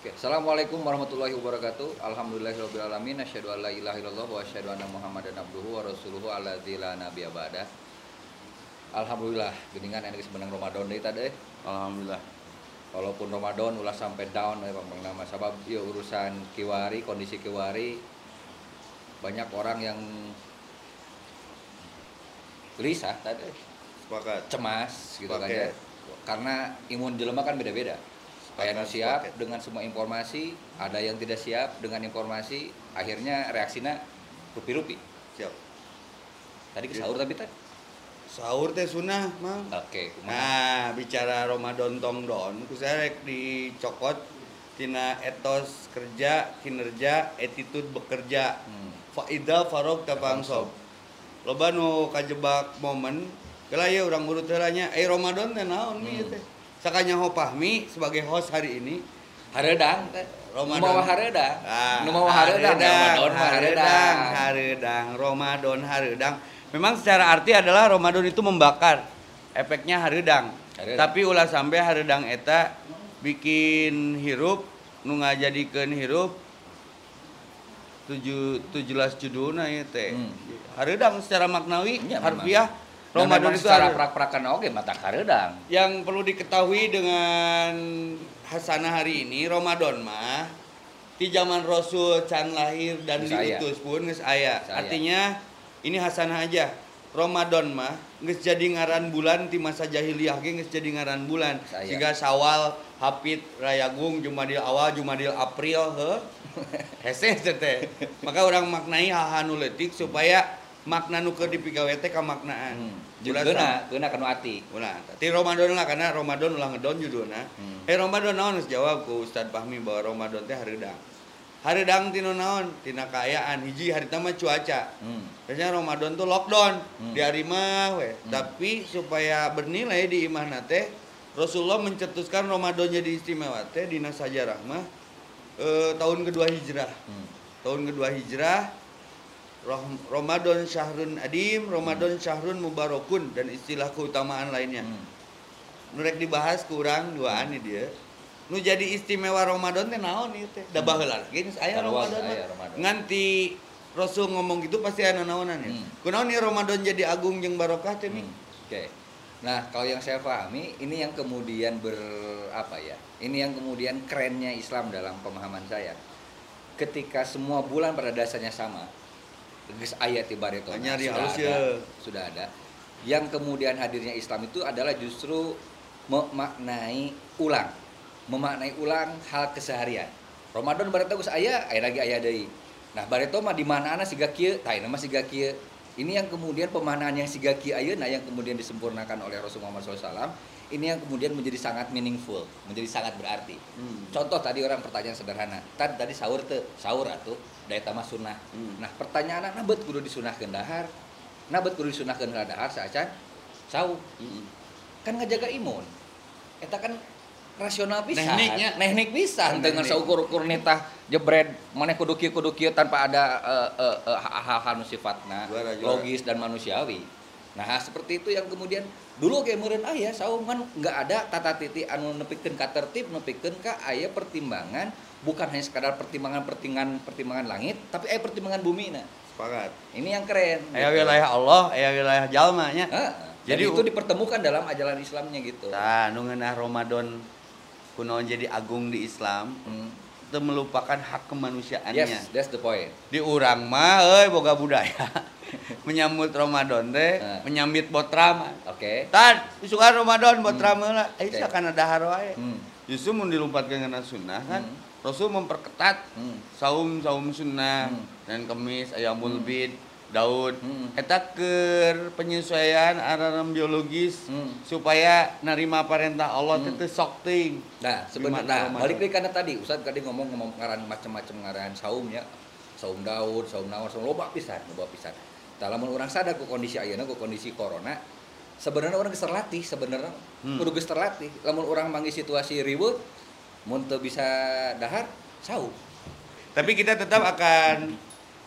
Oke, Assalamualaikum warahmatullahi wabarakatuh. Alhamdulillahirobbilalamin. Asyhadu an la ilaha illallah wa asyhadu anna Muhammadan abduhu wa rasuluhu alladzi la nabiyya ba'da. Alhamdulillah, geningan enak sebenarnya Ramadan deui tadi. Alhamdulillah. Walaupun Ramadan ulah sampai down ya Bang nama sabab ieu urusan kiwari, kondisi kiwari banyak orang yang gelisah tadi, Sepakat. cemas gitu kan Sepaket. ya. Karena imun jelema kan beda-beda. Kayak Sepakat, siap sepaket. dengan semua informasi, ada yang tidak siap dengan informasi, akhirnya reaksinya rupi-rupi. Siap. Tadi ke sahur tapi tadi. Sahur teh sunah, Mang. Oke, kumaha? Nah, bicara Ramadan tongdon, ku saya dicokot tina etos kerja, kinerja, attitude bekerja. Hmm. Faida farok tapangsob. Loba nu kajebak momen, kala ya urang urut heula nya, eh Ramadan teh naon Hmm. teh. Sakanya Hopahmi sebagai host hari ini, Haredang teh. Ramadan. Nu mawa haredang. Ah, Nu mawa haredang, Ramadan haredang, Ramadan haredang. Memang secara arti adalah Ramadan itu membakar. Efeknya haredang. Hareudang. Tapi ulah sampai haredang eta bikin hirup nu ngajadikeun hirup tujuh tujuh belas judulna ya teh. Hmm. Hareudang secara maknawi, Iya, harfiah Dan Ramadan itu secara prak-prakan oge mata haredang. yang perlu diketahui dengan hasanah hari ini Ramadan mah di zaman Rasul can lahir dan aya. diutus pun geus aya. Artinya ini hasanah aja. Ramadan mah geus jadi ngaran bulan di masa jahiliyah ge geus jadi ngaran bulan. Siga Sawal, Hapit, Rayagung, Jumadil Awal, Jumadil April heuh. Hese teh. Maka orang maknai hal-hal nu leutik supaya makna nu keur dipigawe teh kamaknaan. Hmm. Juga keuna kanu ati. Ulah, tapi Ramadan lah karena Ramadan ulah ngedon judulna. Hmm. Eh Ramadan naon geus jawab ku Fahmi bahwa Ramadan teh hareudang. Hareudang tinu naon? Tina kaayaan hiji harita mah cuaca. Hmm. Biasanya Ramadan tuh lockdown Hmm. di hari mah we. Hmm. Tapi supaya bernilai di imahna teh Rasulullah mencetuskan Ramadan jadi istimewa teh dina sajarah mah eh, tahun kedua hijrah. Hmm. Tahun kedua hijrah Ramadan syahrun adim, Ramadan syahrun mubarakun dan istilah keutamaan lainnya. Hmm. Nurek dibahas kurang duaan nih dia. Nu jadi istimewa Ramadan teh naon ieu teh? Da baheula lagi geus aya Ramadan. Nganti Rasul ngomong gitu pasti aya naonan ya. Hmm. Kunaon ieu Ramadan jadi agung jeung barokah teh Mi? Hmm, Oke. Nah, kalau yang saya pahami, ini yang kemudian ber apa ya? Ini yang kemudian kerennya Islam dalam pemahaman saya. Ketika semua bulan pada dasarnya sama, geus ayat ibaratnya Hanya di sudah halus ada, ya. sudah ada. Yang kemudian hadirnya Islam itu adalah justru memaknai ulang, memaknai ulang hal keseharian. Ramadan bareto geus aya, aya lagi aya deui. Nah, bareto mah di mana-mana siga kieu, tah mah siga kieu. Ini yang kemudian pemanaan yang siga kieu ayeuna yang kemudian disempurnakan oleh Rasulullah SAW. Ini yang kemudian menjadi sangat meaningful, menjadi sangat berarti. Hmm. Contoh tadi orang pertanyaan sederhana. Tadi tadi sahur teu, sahur atuh daya tamah sunnah. Hmm. Nah, pertanyaan nabeut kudu disunahkeun dahar. Nabeut kudu disunahkeun ka dahar saacan sahur. Mm-mm. Kan ngajaga imun. Eta kan rasional pisan. Tekniknya. Teknik pisan Teknik. dengan saukur-ukur nitah jebret maneh kudu kieu kudu kieu tanpa ada eh, eh, eh, hal-hal nu sifatna Juara, juara. logis dan manusiawi. Nah, seperti itu yang kemudian dulu kayak meureun aya saum kan nggak ada tata titi anu nepikeun ka tertib nepikeun ka aya pertimbangan bukan hanya sekadar pertimbangan pertimbangan pertimbangan langit tapi aya pertimbangan bumi nah Sepakat. ini yang keren Aya gitu. wilayah Allah, aya wilayah jalma nya. Heeh. Jadi jadi itu dipertemukan dalam ajaran Islamnya gitu Tah, nu ngeunah Ramadan kunaon jadi agung di Islam, Hmm. itu melupakan hak kemanusiaannya. yes that's the point di urang mah euy boga budaya menyambut Ramadan teh Nah. menyambit botram oke tan suka Ramadan botram heula eh Oke. sakan dahar wae Hmm. justru mun dilumpatkeun kana sunnah kan Hmm. Rasul memperketat Hmm. saum saum sunnah Hmm. dan kemis ayamul Hmm. bid Daud Hmm. eta keur penyesuaian araram biologis Hmm. supaya narima perintah Allah Hmm. teu sok Nah, sebenarnya nah, balik lagi karena tadi Ustaz tadi ngomong ngomong ngaran macam-macam ngaran saum ya. Saum Daud, saum Nawar, saum loba pisan, loba pisan. Tah lamun urang sadar ku kondisi ayeuna ku kondisi corona, sebenarnya orang geus terlatih sebenarnya. Hmm. Kudu geus terlatih. Lamun orang manggil situasi ribut, mun teu bisa dahar, saum. Tapi kita tetap akan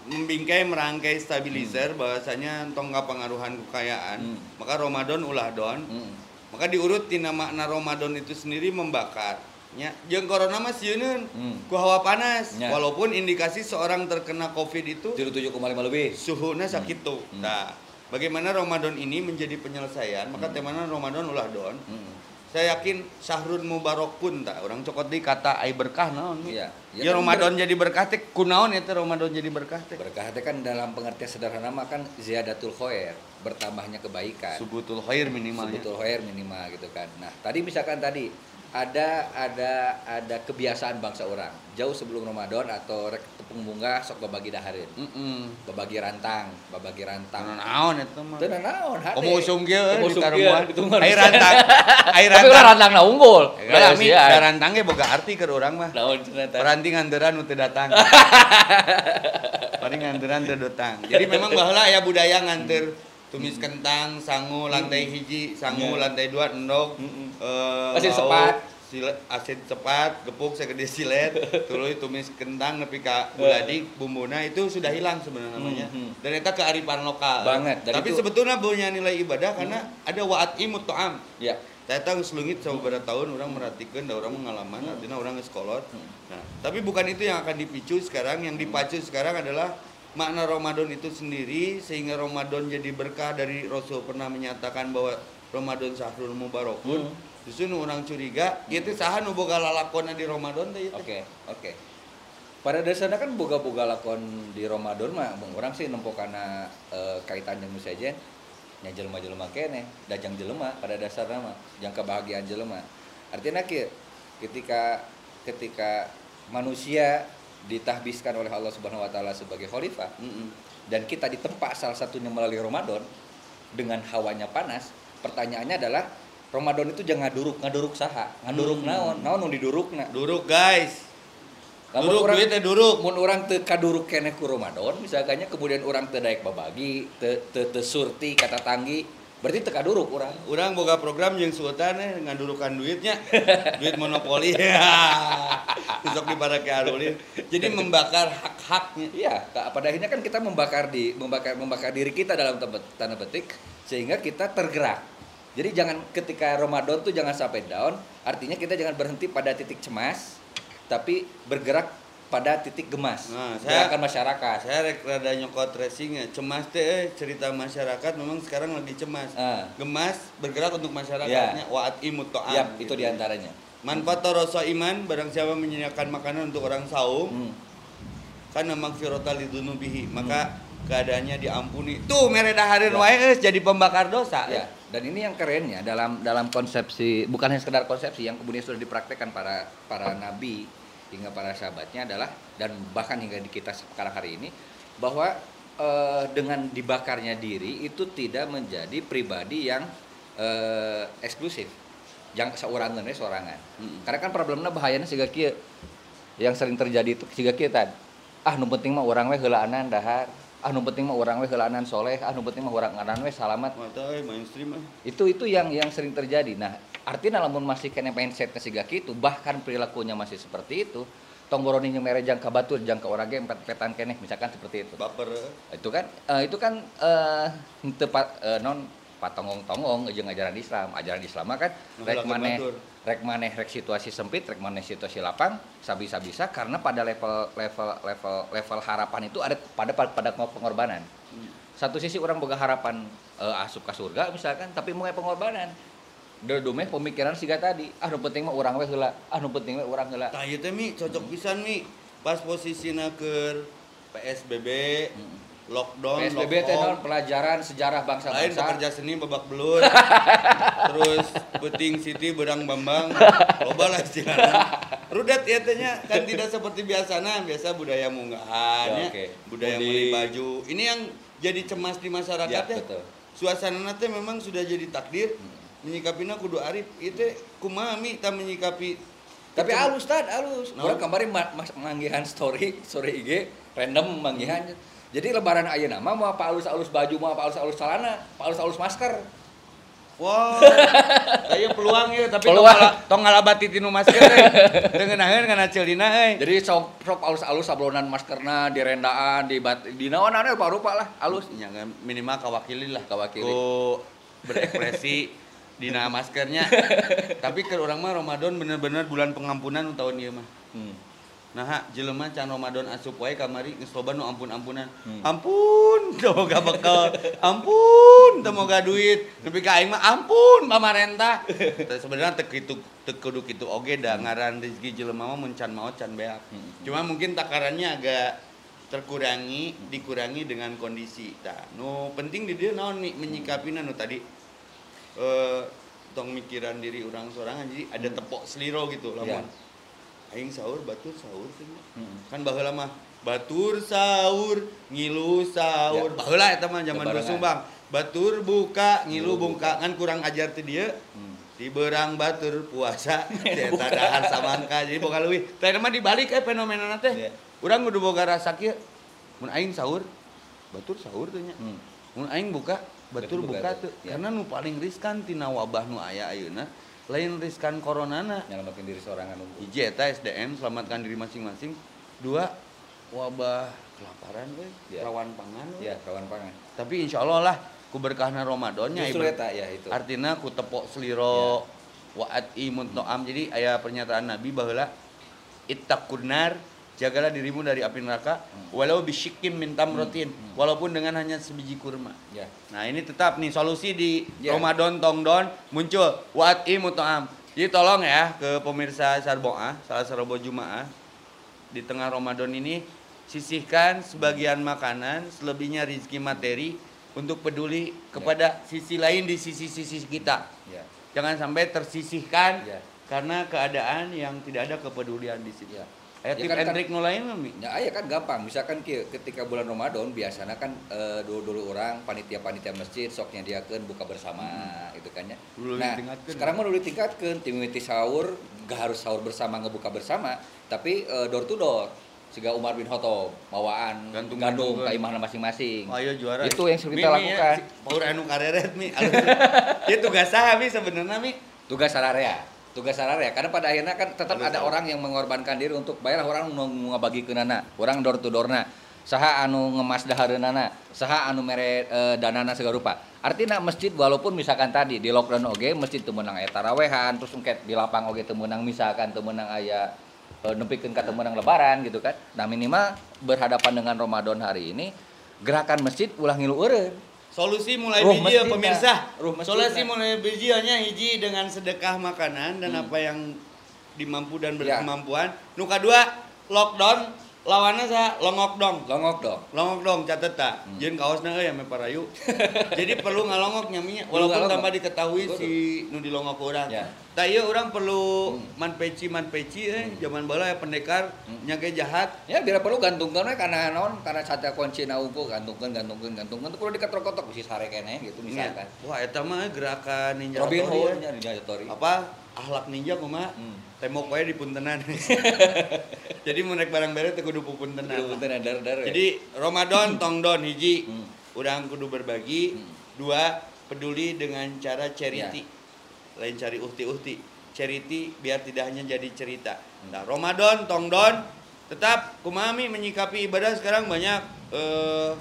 membingkai merangkai stabilizer bahwasanya entong pengaruhan kekayaan Hmm. maka Ramadan ulah don Hmm. maka diurut tina makna Ramadan itu sendiri membakar nya jeung corona mah sieun Hmm. ku hawa panas Nya. walaupun indikasi seorang terkena covid itu Tiru 7,5 lebih. suhunya sakit tuh Hmm. nah bagaimana Ramadan ini menjadi penyelesaian maka Hmm. temana Ramadan ulah don Hmm. saya yakin Sahrul Mubarak pun tak orang cokot di kata ai berkah naon Iya. ya, kan Ramadan jadi berkah teh kunaon eta Ramadan jadi berkah teh Berkah itu kan dalam pengertian sederhana mah kan ziyadatul khair, bertambahnya kebaikan. subutul khair minimalnya Sebutul khair minimal gitu kan. Nah, tadi misalkan tadi ada ada ada kebiasaan bangsa orang jauh sebelum Ramadan atau rek tepung bunga sok babagi dahareun. Heeh. Babagi rantang, babagi rantang. naon eta mah Teu naon hade. Komo Komo di ge, gitu mah. Air rantang. Tapi rantang. rantangna unggul. Lah mi da rantang ge boga arti keur urang mah. Naon cenah teh? Peranti nganderan teu datang. Paling nganderan teu datang. Jadi memang baheula aya budaya nganter tumis kentang, sangu lantai hiji, sangu Iya. lantai dua endog, Mm-mm. eh, Asin sepat. silet, asin cepat, gepuk segede silet, tuluy tumis kentang nepi ka buladi, bumbuna itu sudah hilang sebenarnya namanya. Mhm. Dan itu kearifan lokal. Banget, dan Tapi itu- sebetulnya punya nilai ibadah karena ada waat imut to'am. Ya. Saya tahu selungit beberapa tahun orang merhatikan, dan orang pengalaman, artinya orang sekolot. Hmm. Nah, tapi bukan itu yang akan dipicu sekarang. Yang dipacu sekarang adalah makna Ramadan itu sendiri sehingga Ramadan jadi berkah dari Rasul pernah menyatakan bahwa Ramadan sahrul mubarakun. Hmm. Justru nu orang curiga, itu saha nu boga lalakonna di Ramadan teh ieu teh. Oke, oke. Pada dasarnya kan boga-boga lakon di Ramadan mah bang orang sih nempo karena eh, kaitan dengan saja nya jelema-jelema kene dajang jelema pada dasarnya mah yang kebahagiaan jelema artinya ketika ketika manusia ditahbiskan oleh Allah Subhanahu wa taala sebagai khalifah Mm-mm. dan kita ditempa salah satunya melalui Ramadan dengan hawanya panas pertanyaannya adalah Ramadan itu jangan ngaduruk ngaduruk saha ngaduruk Hmm. naon naon nu didurukna Duruk guys. Lamun Duruk urang- duit teh duruk. mun orang teu kaduruk keneh ku Ramadan misalkannya kemudian orang teu daek babagi teu teu teu surti kata tanggi berarti teu kaduruk urang Orang boga program yang sultan eh ngadurukan duitnya, duit monopoli. Besok diparake alulin. Jadi membakar hak-haknya. iya ka- pada akhirnya kan kita membakar di membakar membakar diri kita dalam tanda petik sehingga kita tergerak jadi jangan ketika Ramadan tuh jangan sampai down artinya kita jangan berhenti pada titik cemas tapi bergerak pada titik gemas Nah, saya- gerakan masyarakat Saya rek rada nyokot racing ya. Cemas teh eh, cerita masyarakat memang sekarang lagi cemas. Ah. Gemas bergerak untuk masyarakatnya. Waat imut to'am. ya gitu. itu di antaranya Manfaat rasa iman barang siapa menyediakan makanan untuk orang saum Hmm. kan memang firota lidunubihi maka keadaannya diampuni. Tuh mere dahareun wae eus jadi pembakar dosa. Ya, dan ini yang kerennya dalam dalam konsepsi bukan hanya sekedar konsepsi yang kemudian sudah dipraktekkan para para nabi hingga para sahabatnya adalah dan bahkan hingga di kita sekarang hari ini bahwa eh, dengan dibakarnya diri itu tidak menjadi pribadi yang eh, eksklusif. Yang seorangan ya sorangan. Mm. Karena kan problemnya bahayanya siga kieu. Yang sering terjadi itu kieu tadi. Ah nu penting mah urang we heulaanan dahar. Ah nu penting mah urang we heulaanan soleh. Ah nu penting mah urang ngaran we salamat Mata eh, mainstream eh. itu itu yang yang sering terjadi nah artinya lamun masih kena mindsetnya siga kitu bahkan perilakunya masih seperti itu. Tong boroni mere jangka batur jangka orang ge empat petan keneh misalkan seperti itu. Baper. itu kan eh, itu kan eh tepat eh, non patongong-tongong jeung ajaran Islam. Ajaran Islam kan rek maneh batur. rek maneh rek situasi sempit rek maneh situasi lapang sabisa-bisa karena pada level level level level harapan itu ada pada pada pengorbanan. Satu sisi orang boga harapan eh, asup ke surga misalkan tapi mau pengorbanan Dodome pemikiran siga tadi. Ah nu penting mah urang we heula. Ah nu penting teh mi cocok pisan mi. Pas posisina keur PSBB, lockdown, PSBB teh non pelajaran sejarah lain bangsa-bangsa pekerja seni babak belut terus peting siti berang bambang. Loba lah istilahnya rudet ya tehnya kan tidak seperti biasanya biasa budaya munggahan Ya, oke. budaya Mudik. beli baju. Ini yang jadi cemas di masyarakat Ya, ya, betul. suasana teh memang sudah jadi takdir menyikapinya kudu arif. Itu kumaha mi tak menyikapi. Tapi alus tad alus. No. orang kemarin ma- mas manggihan story story IG random manggihan. Jadi lebaran ayeuna mah mau apa alus-alus baju mau apa alus-alus celana apa alus-alus masker. Wah, kayak peluang ya, tapi Peluang. tong ngala- tong ngalabati tinu masker teh. Dengan aheun kana ceulina euy. jadi sok sok alus-alus sablonan maskerna di rendaan di bat di naon anu rupa lah alus. Ya minimal kawakili lah. Kawakili. Ku berekspresi dina maskernya tapi ke orang mah Ramadan bener-bener bulan pengampunan tahun ieu mah Hmm. Nah, jelema can Ramadan asup wae kamari geus loba nu ampun-ampunan. Hmm. Ampun, teu moga bekal. Ampun, teu moga duit. Nepi ka aing mah ampun pamarentah. Sebenarnya teu kitu teu kudu kitu oge da ngaran rezeki jelema mah mun can maot can beak. Hmm. Cuma mungkin takarannya agak terkurangi, dikurangi dengan kondisi. Nah, nu penting di dia naon nih menyikapina nu tadi eh tong mikiran diri orang sorangan jadi ada tepok seliro gitu lamun. Aing sahur batur sahur. Hmm. kan baheula mah batur sahur ngilu sahur. Ya. baheula eta mah zaman Lebarengan. rusung bang batur buka ngilu buka. Kan kurang ajar teh dia. Hmm. di berang batur puasa eta dahar samangka. Jadi boga leuwih. Teh mah dibalik eh fenomena teh. Iya. urang kudu boga rasa kieu. Mun aing sahur batur sahur teh nya. Hmm. mun aing buka Batur buka teu Ya. karena nu paling riskan tina wabah nu aya ayeuna lain riskan coronana Nyelamatin diri seorang anu. hiji eta SDM selamatkan diri masing-masing dua wabah kelaparan we Ya. rawan pangan we. Ya, kawan pangan. tapi insya Allah lah ku berkahna Ramadannya Justru eta ya itu. artinya ku tepok seliro waat imun to'am jadi aya pernyataan Nabi bahwa ittaqunar jagalah dirimu dari api neraka Hmm. walau bisyikim min tamrotin Hmm. walaupun dengan hanya sebiji kurma Ya. Nah ini tetap nih solusi di Ya. Ramadan Tongdon muncul Wat mutoam. Jadi tolong ya ke pemirsa Sarboa, salah Sarbo Jumaah di tengah Ramadan ini sisihkan sebagian makanan, selebihnya rizki materi untuk peduli kepada sisi lain di sisi-sisi kita. Ya. Jangan sampai tersisihkan Ya. karena keadaan yang tidak ada kepedulian di situ. Ya. Ya tip kan- and kan- lain mah, Mi? Ya, aya kan gampang. Misalkan ketika bulan Ramadan biasanya kan eh, dulu-dulu orang panitia-panitia masjid sok nyadiakeun buka bersama gitu kan ya. Dulu Nah, sekarang mah udah ditingkatkeun tim mimiti sahur, gak harus sahur bersama ngebuka bersama, tapi eh, door to door. Siga Umar bin Khattab bawaan Gantung- gantung. ke imahna masing-masing. Oh, ayo juara. Itu yang Mi, kita lakukan. ya, si anu kareret mi. Itu tugas saha mi sebenarnya mi? tugas sararea tugas sararea karena pada akhirnya kan tetap ada orang yang mengorbankan diri untuk bayar orang nu ngabagi ke nana orang door to doorna. Saha anu ngemas dahareunana saha anu mere e, danana segala rupa. Artinya masjid walaupun misalkan tadi di lockdown oge masjid teu meunang aya tarawehan terus engket di lapang oge teu meunang misalkan teu meunang aya e, nempikeun ka teu meunang lebaran gitu kan. Nah minimal berhadapan dengan Ramadan hari ini gerakan masjid ulah ngilu eureun Solusi mulai Ruh biji ya pemirsa. Ruh. Solusi mulai biji hanya hiji dengan sedekah makanan dan Hmm. apa yang dimampu dan Ya. berkemampuan. Nu kadua lockdown lawannya sa longok dong. longok dong Longok dong catet tak. Hmm. Jeung kaosna euy ame parayu. Jadi perlu ngalongok nyaminya Perlu walaupun tanpa diketahui si nu dilongok urang. Ya. Tah ieu urang perlu Hmm. man peci man peci eh Hmm. zaman bala ya pendekar Hmm. nyage jahat. Ya bila perlu gantungkan we karena naon karena sate kunci na unggul gantungkan gantungkan gantungkan tuh kudu diketok-ketok si sare keneh gitu misalkan. Ya. Wah, eta mah gerakan ninja Robin Hood ya. Ninja Tori. apa ahlak ninja kumaha Hmm. tembok wae di puntenan jadi naik barang beres teu kudu puntenan Kudu punten dar-dar. we. jadi Ramadan tongdon hiji Hmm. urang kudu berbagi Hmm. dua peduli dengan cara charity Ya. lain cari uhti-uhti charity biar tidak hanya jadi cerita Hmm. nah Ramadan tongdon tetap kumami menyikapi ibadah sekarang banyak eh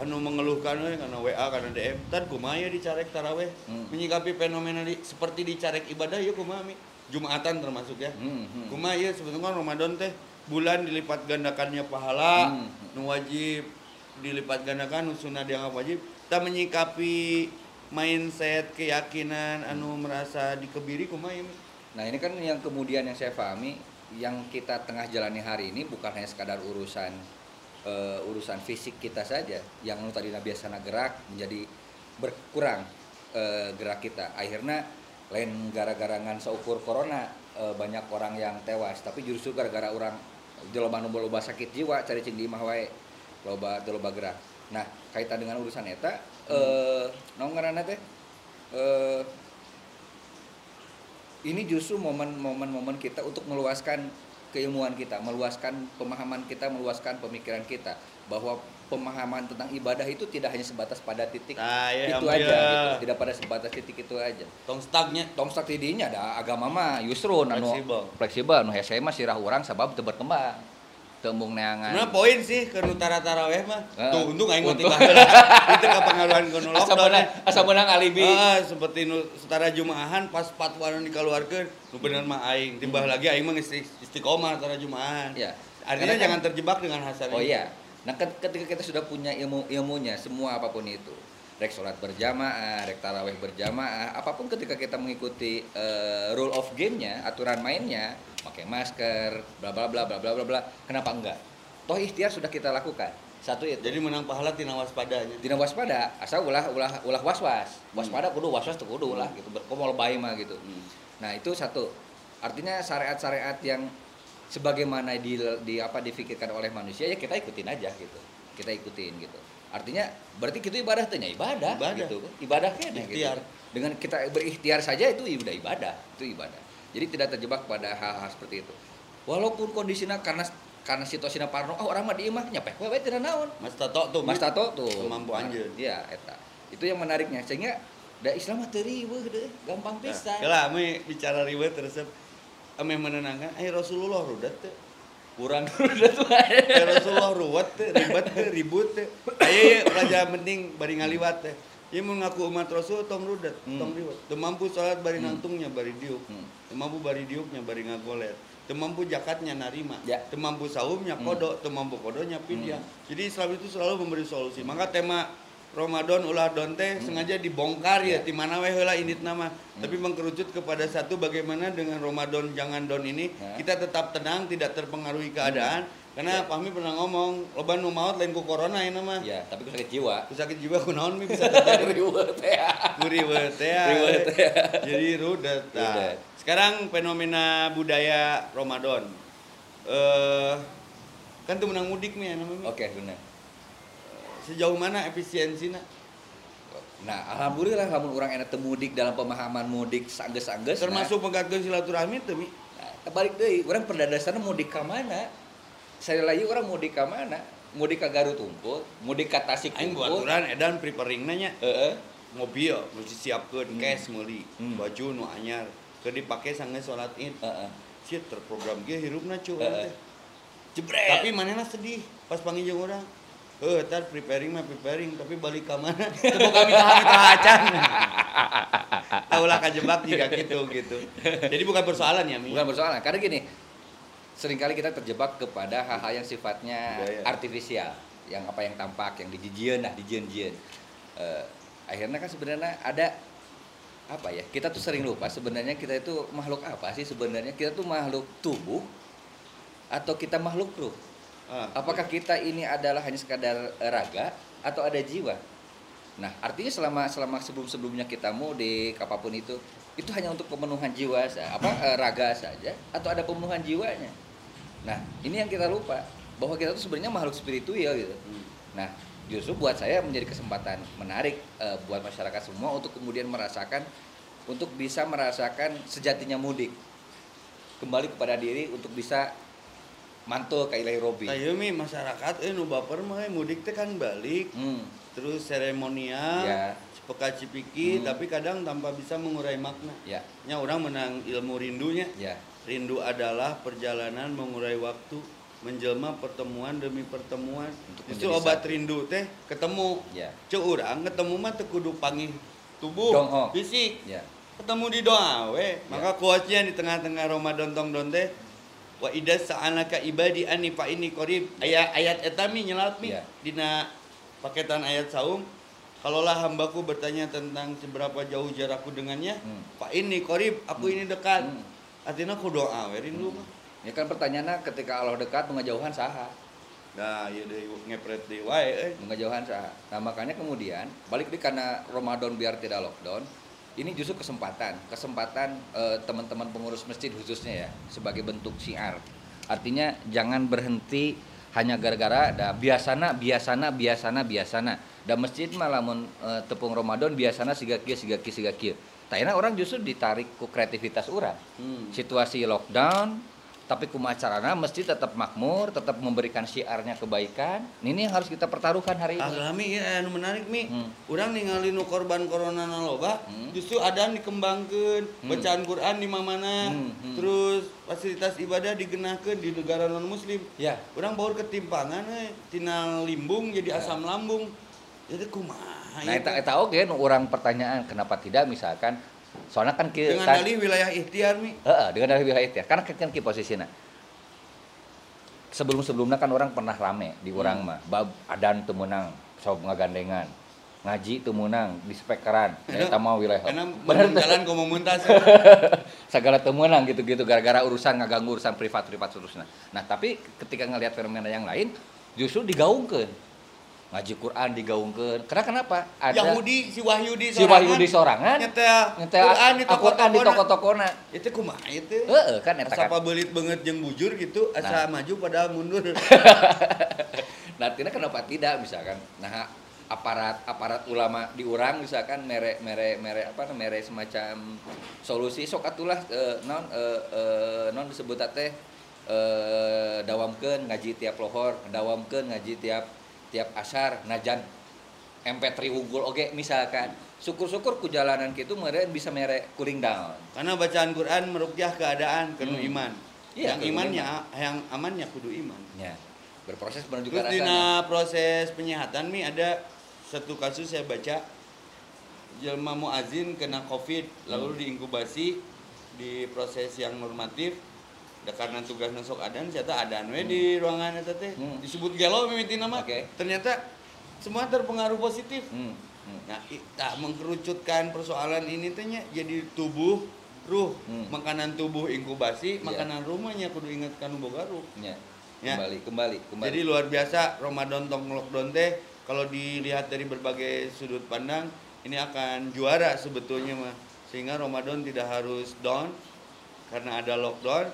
anu mengeluhkan we karena WA karena DM tad kumaha ya dicarek taraweh Hmm. menyikapi fenomena di, seperti dicarek ibadah ya kumaha mi Jumatan termasuk ya Hmm, hmm. kumaha ya sebetulnya Ramadan teh bulan dilipat gandakannya pahala Hmm. nu wajib dilipat gandakan nu sunah dianggap wajib kita menyikapi mindset keyakinan anu merasa dikebiri kumaha ya Mi? Nah, ini kan yang kemudian yang saya pahami yang kita tengah jalani hari ini bukan hanya sekadar urusan eh, urusan fisik kita saja yang tadi biasa gerak menjadi berkurang eh, gerak kita. Akhirnya lain gara-gara ngan seukur corona eh, banyak orang yang tewas, tapi justru gara-gara orang loba nu loba sakit jiwa cari cing di imah wae loba loba gerak. Nah, kaitan dengan urusan eta eh naon ngaranna teh? Eh ini justru momen-momen momen kita untuk meluaskan keilmuan kita, meluaskan pemahaman kita, meluaskan pemikiran kita bahwa pemahaman tentang ibadah itu tidak hanya sebatas pada titik Nah, ya, itu ampun, aja, gitu. tidak pada sebatas titik itu aja. tong stagnya Tong stak tidinya ada agama mah justru anu Fleksibel. fleksibel, nu hese mah sirah urang sabab teu berkembang. Tembung neangan Sebenarnya poin sih ke Nutara Taraweh mah. Heeh. Tuh untung aing tiba Itu kepengaruhan ke nu asa menang asa menang alibi Ah, seperti nu setara Jumaahan pas fatwa nu dikeluarkeun, nu bener mah aing. Timbah lagi aing mah isti- istiqomah setara Jumaahan. ya Artinya Karena kan- jangan terjebak dengan hasar Oh iya. Nah, ket- ketika kita sudah punya ilmu ilmunya semua apa pun itu, rek sholat berjamaah, rek taraweh berjamaah, apa pun ketika kita mengikuti eh, rule of game-nya, aturan mainnya, pakai masker, bla bla bla bla bla bla bla, kenapa enggak? Toh ikhtiar sudah kita lakukan. Satu itu. Jadi menang pahala tina waspadanya. tidak waspada, asal ulah ulah ulah was-was. Waspada kudu was-was tuh kudu lah gitu. Kok mau lebay mah gitu. Hmm. Nah, itu satu. Artinya syariat-syariat yang sebagaimana di, di apa difikirkan oleh manusia ya kita ikutin aja gitu. Kita ikutin gitu. Artinya berarti itu ibadah teh nya ibadah, Ibadah. gitu. Ibadah kan Ikhtiar. gitu. Dengan kita berikhtiar saja itu udah ibadah, itu ibadah. Jadi tidak terjebak pada hal-hal seperti itu. Walaupun kondisinya karena karena situasinya parno, oh orang mah di imah nyapek we tidak naon. Mas Tato tuh. Mas Tato tuh Kemampu anjeun. Iya, eta. Itu yang menariknya sehingga da Islam mah teu riweuh deh, gampang Nah, pisan. Kalau ame bicara riwayat terus ame menenangkan, eh Rasulullah rudat teh. kurang tuh. Eh Rasulullah ruwet teh, ribet teh, ribut teh. Ayo ya pelajar penting bari ngaliwat teh. Ieu mun ngaku umat Rasul tong rudet, Hmm. tong riwet. Teu mampu salat bari Hmm. nangtungnya bari diuk. Hmm. Teu mampu bari diuknya bari ngagoler. Teu mampu zakatnya narima. Ya. Teu mampu saumnya Hmm. kodo, teu mampu kodonya pidyah. Hmm. Jadi Islam itu selalu memberi solusi. Maka tema Ramadan ulah don teh Hmm. sengaja dibongkar ya Ya. di mana weh heula indit nama tapi mengkerucut kepada satu bagaimana dengan Ramadan jangan don ini Ya. kita tetap tenang tidak terpengaruhi keadaan karena Ya. Fahmi pernah ngomong loba nu maut lain ku corona ini mah Ya, tapi ku sakit jiwa. ku sakit jiwa ku naon mi bisa terjadi Riweuh teh. ku riweuh teh Riweuh teh. jadi rudet Nah, sekarang fenomena budaya Ramadan eh kan tuh menang mudik nih ya namanya Oke, benar. sejauh mana efisiensinya Nah, alhamdulillah lamun orang enak teu mudik dalam pemahaman mudik sanggeus-sanggeus. termasuk penggatkeun silaturahmi teh mi nah, nah, balik deui, orang perdadasarna mudik ka mana? Saya lagi orang mudik ka mana? Mudik ka Garut Unggul, mudik ka Tasik Unggul. aturan edan preparing nanya Heeh. mobil mesti siapkeun Hmm. cash meuli Hmm. baju nu anyar keur dipake sanggeus salat Id Heeh. Shit, terprogram ge hirupna cu Heeh. teh. Jebret. Tapi manehna sedih pas panggil jeung urang. Heuh, tar preparing mah preparing, tapi balik ka mana? Teu boga mitaha-mitaha acan. Taulah kajebak jika gitu gitu. Jadi bukan persoalan ya, Mi. Bukan persoalan, karena gini, sering kali kita terjebak kepada hal-hal yang sifatnya Budaya. artifisial, yang apa yang tampak, yang dijieun nah, dijieun-jieun. Eh, akhirnya kan sebenarnya ada apa ya? Kita tuh sering lupa sebenarnya kita itu makhluk apa sih sebenarnya? Kita tuh makhluk tubuh atau kita makhluk ruh? Ah, Apakah kita ini adalah hanya sekadar raga atau ada jiwa? Nah, artinya selama selama sebelum-sebelumnya kita mudik apa pun itu, itu hanya untuk pemenuhan jiwa apa eh, raga saja atau ada pemenuhan jiwanya. Nah, ini yang kita lupa bahwa kita tuh sebenarnya makhluk spiritual gitu. Hmm. Nah, justru buat saya menjadi kesempatan menarik eh, buat masyarakat semua untuk kemudian merasakan untuk bisa merasakan sejatinya mudik. Kembali kepada diri untuk bisa mantul ke ilahi robi. Kayu mi masyarakat eh nu baper mah eh, mudik teh kan balik Hmm. terus seremonial Ya. cepeka cipiki Hmm. tapi kadang tanpa bisa mengurai makna. Ya, Nya orang menang ilmu rindunya. ya. Rindu adalah perjalanan mengurai waktu, menjelma pertemuan demi pertemuan. Untuk Justru menjadi obat satu. rindu teh ketemu. Ya. Cek urang ketemu mah teu kudu panggih tubuh, Dongho. fisik. Ya. Ketemu di doa we. Maka quotes-nya di tengah-tengah Ramadan tong don teh wa idza sa'alaka ibadi anni fa inni qarib. Ayat ayat eta mi nyelaut mi Ya. dina paketan ayat saum. Kalaulah hambaku bertanya tentang seberapa jauh jarakku dengannya, Hmm. Pak ini korib, aku ini dekat. Hmm. Artinya aku doa, we rindu mah. Ya kan pertanyaannya ketika Allah dekat mengejauhan saha? Nah, iya deh ngepret deh wae eh. Mengejauhan saha. Nah, makanya kemudian balik di karena Ramadan biar tidak lockdown, ini justru kesempatan, kesempatan eh, teman-teman pengurus masjid khususnya ya sebagai bentuk syiar. Artinya jangan berhenti hanya gara-gara da biasana biasana biasana biasana da masjid mah lamun eh, tepung Ramadan biasana siga kieu siga kieu siga kieu. Tayana orang justru ditarik ku kreativitas orang. Hmm. situasi lockdown tapi kumacarana mesti tetap makmur tetap memberikan syiarnya kebaikan ini yang harus kita pertaruhkan hari ini Alami ya anu menarik mi. Hmm. Urang ningali nu korban corona na loba, Hmm. justru adan dikembangkeun, Hmm. bacaan Quran di mana Hmm, hmm. terus fasilitas ibadah digenakeun di negara non muslim. ya Urang baur ketimpangan eh, tina limbung jadi Ya. asam lambung. Jadi kumaha nah eta teh? eta oge nu orang pertanyaan kenapa tidak misalkan soalnya kan ki- dengan kan- dalih wilayah ikhtiar mi. Heeh, dengan dari wilayah ikhtiar. Karena kan kan ki posisinya. Sebelum-sebelumnya kan orang pernah rame di orang Hmm. mah. Bab adan teu meunang, sob ngagandengan. Ngaji teu meunang di spekeran. Eta mah wilayah. Karena Bener jalan muntas. Segala teu meunang gitu-gitu gara-gara urusan ngaganggu urusan privat-privat seterusnya. Nah, tapi ketika ngelihat fenomena yang lain justru digaungkeun. Ngaji Quran digaungkeun. Karena kenapa? Yahudi si Wahyudi si Wahyudi sorangan nyetel nyetel Quran di Al-Qur'an di toko-tokona. toko-tokona. Itu kumaha itu? Heeh, kan eta Asa kan. pabelit banget jeung bujur gitu, asa Nah. maju pada mundur. Nah, tidak kenapa tidak misalkan. Nah, aparat aparat ulama di urang misalkan mere mere mere apa namanya, mere semacam solusi sok atulah eh, non eh, eh, non disebut teh eh, dawamkeun ngaji tiap lohor, dawamkeun ngaji tiap tiap asar najan MP3 unggul oke misalkan syukur-syukur ku jalanan kitu mere bisa mere cooling down. Karena bacaan Quran merukyah keadaan kenu Hmm. iman. Iya, yang imannya yang amannya kudu iman. Ya. Berproses menuju ke dina proses penyehatan mi ada satu kasus saya baca jelma muazin kena covid lalu Hmm. diinkubasi di proses yang normatif da karena tugas nasok adan ternyata adan we di ruangan eta teh Hmm. disebut gelo mimiti nama Oke. ternyata semua terpengaruh positif Hmm. hmm. nah tak mengkerucutkan persoalan ini tehnya jadi tubuh ruh Hmm. makanan tubuh inkubasi Iya. makanan rumahnya kudu ingatkan boga ruh Ya. Ya. Kembali, kembali, kembali. jadi luar biasa Ramadan tong lockdown teh kalau dilihat dari berbagai sudut pandang ini akan juara sebetulnya mah. Sehingga Ramadan tidak harus down karena ada lockdown